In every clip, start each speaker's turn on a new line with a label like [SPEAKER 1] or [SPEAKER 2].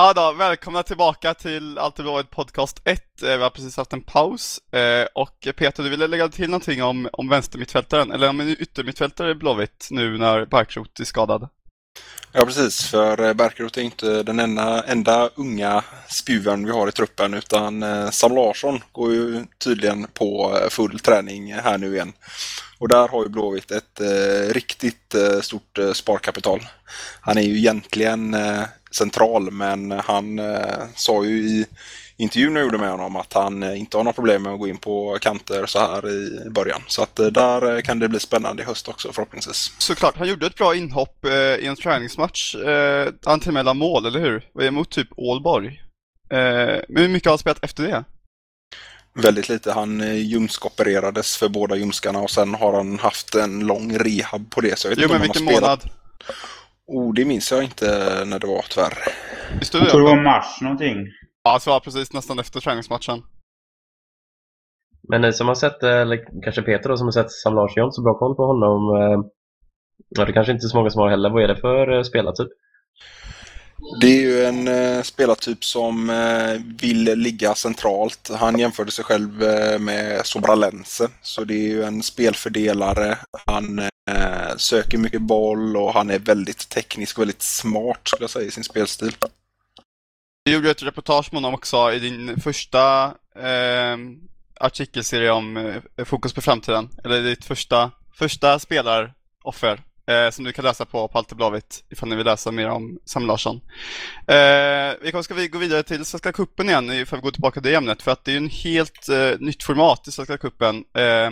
[SPEAKER 1] Ja då, välkomna tillbaka till Alltid Blåvitt podcast 1. Eh, vi har precis haft en paus eh, och Peter, du ville lägga till någonting om, om vänstermittfältaren, eller om en yttermittfältare i Blåvitt nu när Barkrot är skadad?
[SPEAKER 2] Ja precis, för eh, Barkrot är inte den enda, enda unga spjuvern vi har i truppen utan Sam Larsson går ju tydligen på full träning här nu igen. Och där har ju Blåvitt ett eh, riktigt eh, stort eh, sparkapital. Han är ju egentligen central men han eh, sa ju i intervjun jag gjorde med honom att han eh, inte har några problem med att gå in på kanter så här i början. Så att eh, där kan det bli spännande i höst också förhoppningsvis.
[SPEAKER 1] Såklart, han gjorde ett bra inhopp eh, i en träningsmatch. Eh, han till med mål, eller hur? Mot typ Ålborg. Eh, men hur mycket har han spelat efter det?
[SPEAKER 2] Väldigt lite. Han ljumskopererades för båda ljumskarna och sen har han haft en lång rehab på det. Så jag vet
[SPEAKER 1] jo,
[SPEAKER 2] inte
[SPEAKER 1] men vilken månad?
[SPEAKER 2] Oh, det minns jag inte när det var tyvärr.
[SPEAKER 3] Visst jag tror det var mars någonting.
[SPEAKER 1] Ja, det var precis nästan efter träningsmatchen.
[SPEAKER 4] Men ni som har sett, eller kanske Peter då som har sett Sam Larsson, har så bra koll på honom. Eh, ja, det kanske inte är så många som har heller. Vad är det för eh, spelartyp?
[SPEAKER 2] Det är ju en eh, spelartyp som eh, vill ligga centralt. Han jämförde sig själv eh, med Sobralense. Så det är ju en spelfördelare. Han eh, söker mycket boll och han är väldigt teknisk och väldigt smart skulle jag säga i sin spelstil.
[SPEAKER 1] Du gjorde ett reportage med honom också i din första eh, artikelserie om eh, Fokus på framtiden. Eller ditt första, första spelaroffer eh, som du kan läsa på på Alltid Blåvitt ifall ni vill läsa mer om Sam Larsson. Eh, vi ska vi gå vidare till Svenska Cupen igen ifall vi går tillbaka till det ämnet för att det är en helt eh, nytt format i Svenska Cupen. Eh,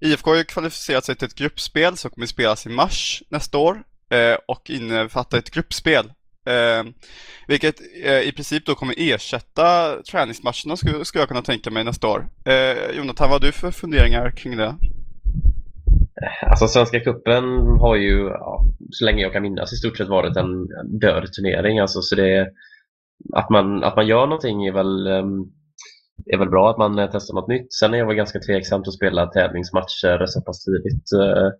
[SPEAKER 1] IFK har ju kvalificerat sig till ett gruppspel som kommer spelas i mars nästa år eh, och innefattar ett gruppspel Eh, vilket eh, i princip då kommer ersätta träningsmatcherna skulle, skulle jag kunna tänka mig nästa år. Eh, Jonathan, vad har du för funderingar kring det?
[SPEAKER 4] Eh, alltså Svenska Kuppen har ju, ja, så länge jag kan minnas, i stort sett varit en död turnering. Alltså, så det, att, man, att man gör någonting är väl, ehm, är väl bra, att man eh, testar något nytt. Sen är jag väl ganska tveksam till att spela tävlingsmatcher så pass tidigt. Eh,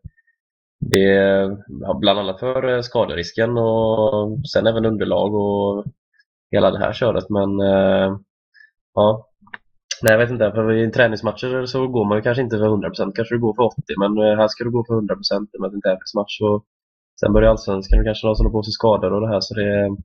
[SPEAKER 4] det är bland annat för skaderisken och sen även underlag och hela det här köret. Men ja, Nej, jag vet inte. För i träningsmatcher så går man ju kanske inte för 100%. Kanske du går för 80%. Men eh, här ska du gå för 100% med en tävlingsmatch. Och sen börjar allsvenskan och kanske någon som på sig skador och det här. Så det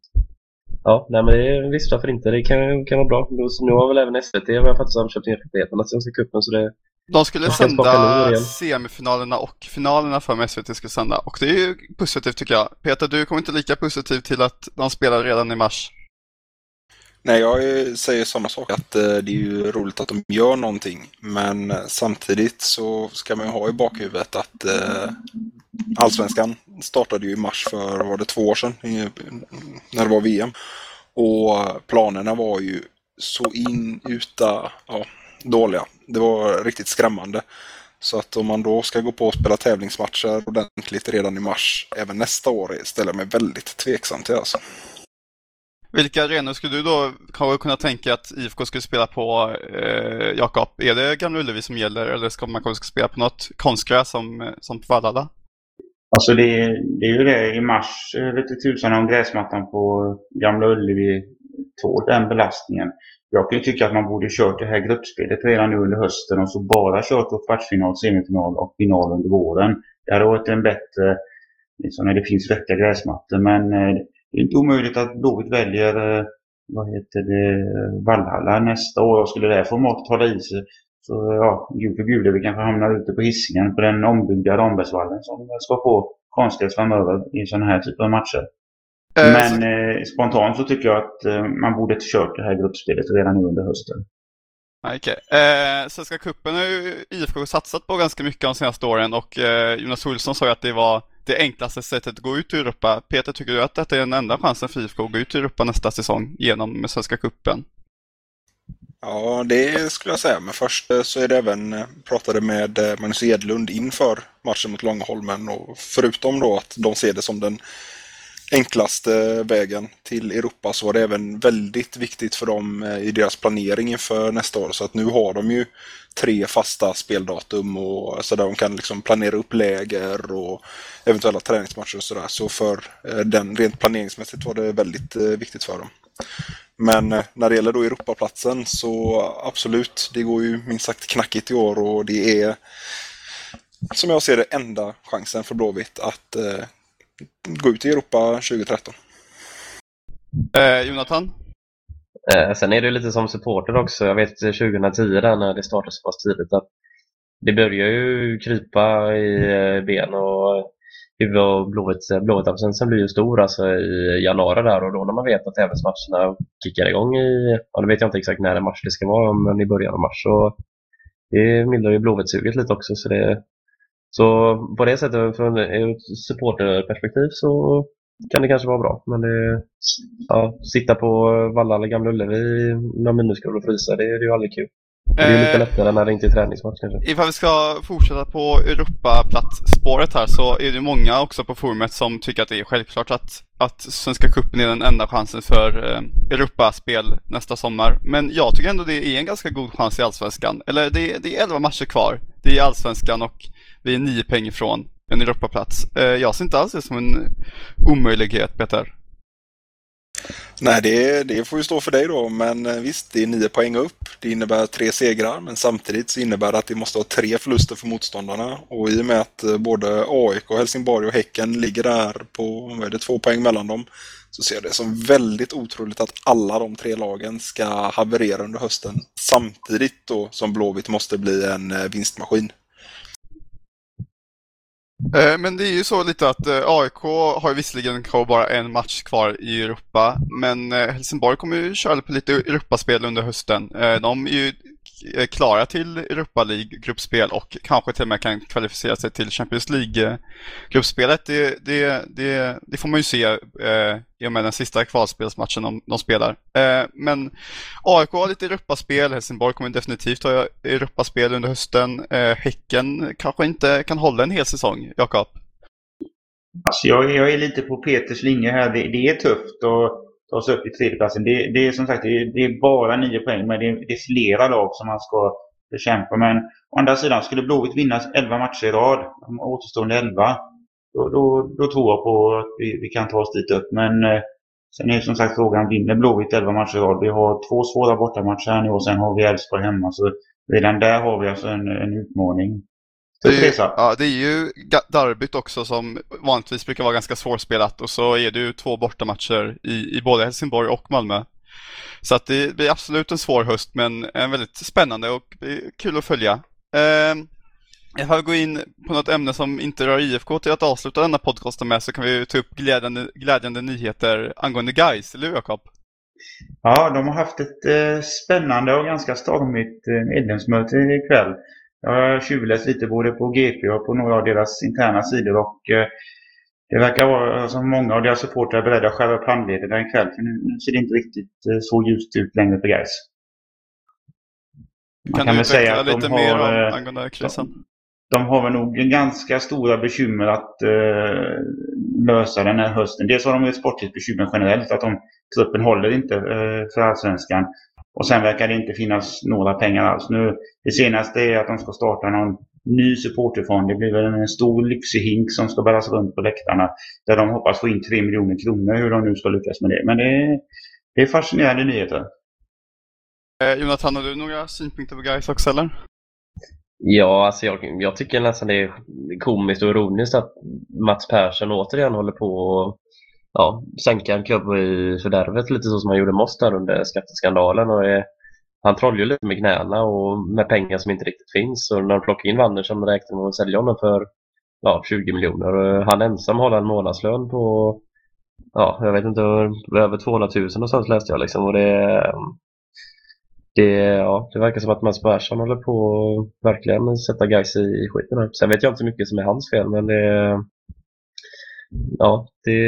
[SPEAKER 4] Ja, nej men det är, visst varför inte. Det kan, kan vara bra. Nu har väl även SVT vad jag fattar köpt in rättigheterna till Svenska cupen så det
[SPEAKER 1] de skulle sända semifinalerna och finalerna för mig SVT skulle sända. Och det är ju positivt tycker jag. Peter, du kommer inte lika positiv till att de spelar redan i mars?
[SPEAKER 2] Nej, jag säger samma sak att eh, det är ju roligt att de gör någonting. Men samtidigt så ska man ju ha i bakhuvudet att eh, Allsvenskan startade ju i mars för, var det två år sedan, när det var VM. Och planerna var ju så inuta ja, dåliga. Det var riktigt skrämmande. Så att om man då ska gå på och spela tävlingsmatcher ordentligt redan i mars även nästa år ställer jag mig väldigt tveksam till alltså.
[SPEAKER 1] Vilka arenor skulle du då kunna tänka att IFK skulle spela på, eh, Jakob? Är det Gamla Ullevi som gäller eller ska man kanske spela på något konstgräs som, som på Vallala?
[SPEAKER 3] Alltså det, det är ju det i mars, eh, vet du tusan om gräsmattan på Gamla Ullevi tål den belastningen. Jag kan ju tycka att man borde kört det här gruppspelet redan nu under hösten och så bara kört på kvartsfinal, semifinal och final under våren. Det hade varit en bättre, liksom när det finns vettiga gräsmattor. Men eh, det är inte omöjligt att Blåvitt väljer eh, vad heter det, Vallhalla nästa år och skulle det här formatet hålla i sig så ja, gud förbjude vi kanske hamnar ute på hissingen på den ombyggda Rambergsvallen som ska få konstgräs framöver i sådana här typer av matcher. Äh, Men så... eh, spontant så tycker jag att eh, man borde kört det här gruppspelet redan nu under hösten.
[SPEAKER 1] Okej. Okay. Eh, Svenska cupen har ju IFK satsat på ganska mycket de senaste åren och eh, Jonas Olsson sa ju att det var det enklaste sättet att gå ut i Europa. Peter, tycker du att detta är den enda chansen för IFK att gå ut i Europa nästa säsong genom Svenska cupen?
[SPEAKER 2] Ja, det skulle jag säga. Men först eh, så är det även, eh, pratade med eh, Magnus Edlund inför matchen mot Långholmen och förutom då att de ser det som den enklaste vägen till Europa så var det även väldigt viktigt för dem eh, i deras planering inför nästa år. Så att nu har de ju tre fasta speldatum och så där de kan liksom planera upp läger och eventuella träningsmatcher och sådär. Så för eh, den rent planeringsmässigt var det väldigt eh, viktigt för dem. Men när det gäller då Europaplatsen så absolut, det går ju minst sagt knackigt i år och det är som jag ser det enda chansen för Blåvitt att gå ut i Europa 2013.
[SPEAKER 1] Eh, Jonathan?
[SPEAKER 4] Eh, sen är det lite som supporter också. Jag vet 2010 där när det startade så pass tidigt att det börjar ju krypa i eh, ben och huvud och Blåvitt, Blåvitt blir ju stor alltså i januari där och då när man vet att tävlingsmatcherna kickar igång i, ja nu vet jag inte exakt när en match det ska vara, men i början av mars så det mildrar ju Blåvitt-suget lite också så det så på det sättet från ett supporterperspektiv så kan det kanske vara bra. Men det, ja, sitta på Valla eller Gamla Ullevi med minusgrader och frysa, det, det är ju aldrig kul. Det är lite eh, lättare när det inte är träningsmatch kanske.
[SPEAKER 1] Ifall vi ska fortsätta på Europaplatsspåret här så är det många också på forumet som tycker att det är självklart att, att Svenska Cupen är den enda chansen för eh, Europaspel nästa sommar. Men jag tycker ändå det är en ganska god chans i Allsvenskan. Eller det, det är 11 matcher kvar. Det är Allsvenskan och vi är nio poäng ifrån en Europaplats. Eh, jag ser inte alls det som en omöjlighet, Peter.
[SPEAKER 2] Nej, det, det får ju stå för dig då, men eh, visst, det är nio poäng upp. Det innebär tre segrar, men samtidigt så innebär det att det måste ha tre förluster för motståndarna. Och i och med att eh, både AIK, Helsingborg och Häcken ligger där på, vad är det, två poäng mellan dem, så ser jag det som väldigt otroligt att alla de tre lagen ska haverera under hösten samtidigt då som Blåvitt måste bli en eh, vinstmaskin.
[SPEAKER 1] Eh, men det är ju så lite att eh, AIK har visserligen bara en match kvar i Europa, men eh, Helsingborg kommer ju köra på lite Europaspel under hösten. De är ju klara till Europa League-gruppspel och kanske till och med kan kvalificera sig till Champions League-gruppspelet. Det, det, det, det, får man ju se eh, i och med den sista kvalspelsmatchen de, de spelar. Eh, men AIK har lite Europaspel, Helsingborg kommer definitivt ha Europaspel under hösten. Eh, häcken kanske inte kan hålla en hel säsong, Jakob?
[SPEAKER 3] Alltså jag, jag är lite på Peters linje här. Det, det är tufft och ta sig upp i tredjeplatsen. Det, det är som sagt det är, det är bara nio poäng, men det är, det är flera lag som man ska bekämpa. Men å andra sidan, skulle Blåvitt vinna 11 matcher i rad, de återstående 11, då, då, då, tror jag på att vi, vi, kan ta oss dit upp. Men eh, sen är som sagt frågan, vinner Blåvitt 11 matcher i rad? Vi har två svåra bortamatcher här nu och sen har vi Elfsborg hemma. Så redan där har vi alltså en, en utmaning.
[SPEAKER 1] Det är, ja, det är ju derbyt också som vanligtvis brukar vara ganska svårspelat och så är det ju två bortamatcher i, i både Helsingborg och Malmö. Så att det blir absolut en svår höst men en väldigt spännande och kul att följa. Eh, jag får gå in på något ämne som inte rör IFK till att avsluta denna podcasten med så kan vi ta upp glädjande, glädjande nyheter angående guys, eller hur Jakob?
[SPEAKER 3] Ja, de har haft ett eh, spännande och ganska stormigt eh, medlemsmöte ikväll. Jag har tjuvläst lite både på GP och på några av deras interna sidor och eh, det verkar vara som många av deras supportrar är beredda att skära upp handlederna ikväll. För nu ser det inte riktigt eh, så ljust ut längre för.
[SPEAKER 1] Man kan, kan du utveckla lite de mer har, om eh, angående krisen?
[SPEAKER 3] De, de har väl nog ganska stora bekymmer att uh, lösa den här hösten. Dels har de ett sportligt bekymmer generellt, att de, truppen håller inte uh, för allsvenskan. Och sen verkar det inte finnas några pengar alls. Nu, det senaste är att de ska starta någon ny supporterfond. Det blir väl en stor lyxig hink som ska bäras runt på läktarna. Där de hoppas få in 3 miljoner kronor, hur de nu ska lyckas med det. Men det är, det är fascinerande nyheter.
[SPEAKER 1] Eh, Jonathan, har du några synpunkter på guys också eller?
[SPEAKER 4] Ja, alltså jag, jag tycker nästan det är komiskt och ironiskt att Mats Persson återigen håller på och ja, sänka en klubb i fördärvet lite så som han gjorde Most där under skatteskandalen. Och är, han trollar ju lite med knäna och med pengar som inte riktigt finns. Och när de plockar in Wanderson räknar man att sälja honom för ja, 20 miljoner. Eh, han ensam har en månadslön på ja, jag vet inte, över 200 000 någonstans läste jag liksom. Och det, det, ja, det verkar som att Mats Persson håller på att verkligen sätta guys i skiten här. Sen vet jag inte så mycket som är hans fel, men det, ja, det,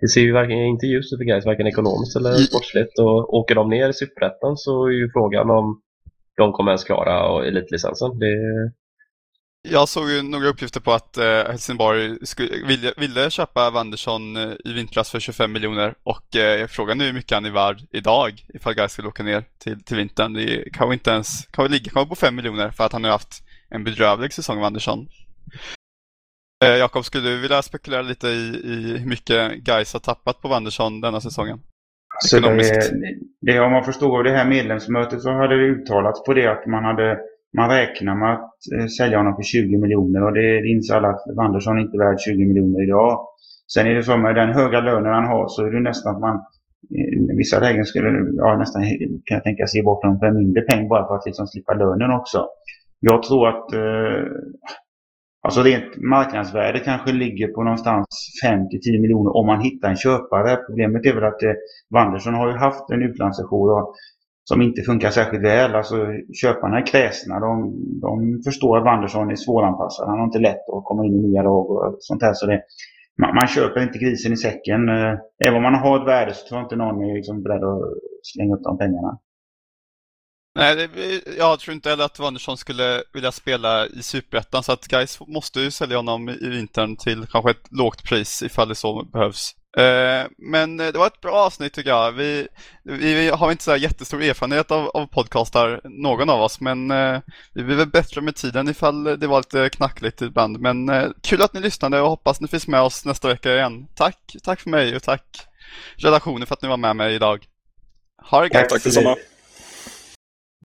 [SPEAKER 4] det ser ju verkligen inte ljust ut för Gais, varken ekonomiskt eller sportsligt. Och åker de ner i Superettan så är ju frågan om de kommer ens klara elitlicensen. Det...
[SPEAKER 1] Jag såg ju några uppgifter på att eh, Helsingborg skulle, ville, ville köpa Wanderson eh, i vintras för 25 miljoner och eh, frågan är hur mycket han är värd idag ifall Gais skulle åka ner till, till vintern. Det kan inte ens, kan ligga på 5 miljoner för att han har haft en bedrövlig säsong Wanderson. Eh, Jakob, skulle du vilja spekulera lite i, i hur mycket Gais har tappat på Wanderson denna säsongen?
[SPEAKER 3] Så det, det, om man förstår av det här medlemsmötet så hade det uttalats på det att man hade man räknar med att eh, sälja honom för 20 miljoner och det inser alla att Wanderson är inte värd 20 miljoner idag. Sen är det så med den höga lönen han har så är det nästan att man i vissa lägen skulle ja, nästan kan jag tänka sig ge bort honom för mindre pengar bara för att liksom slippa lönen också. Jag tror att eh, alltså rent marknadsvärde kanske ligger på någonstans 5-10 miljoner om man hittar en köpare. Problemet är väl att eh, Wanderson har ju haft en utlandssejour som inte funkar särskilt väl. Alltså köparna är kräsna. De, de förstår att Wanderson är svåranpassad. Han har inte lätt att komma in i nya lag och sånt där. Så det, man, man köper inte grisen i säcken. Eh, även om man har ett värde så tror jag inte någon är liksom beredd att slänga upp de pengarna.
[SPEAKER 1] Nej, det, jag tror inte heller att Wanderson skulle vilja spela i Superettan så att guys måste ju sälja honom i vintern till kanske ett lågt pris ifall det så behövs. Eh, men det var ett bra avsnitt tycker jag. Vi, vi har inte så här jättestor erfarenhet av, av podcastar, någon av oss, men eh, vi blir väl bättre med tiden ifall det var lite knackligt ibland. Men eh, kul att ni lyssnade och hoppas ni finns med oss nästa vecka igen. Tack, tack för mig och tack redaktionen för att ni var med mig idag. Ha det gött!
[SPEAKER 2] Tack detsamma.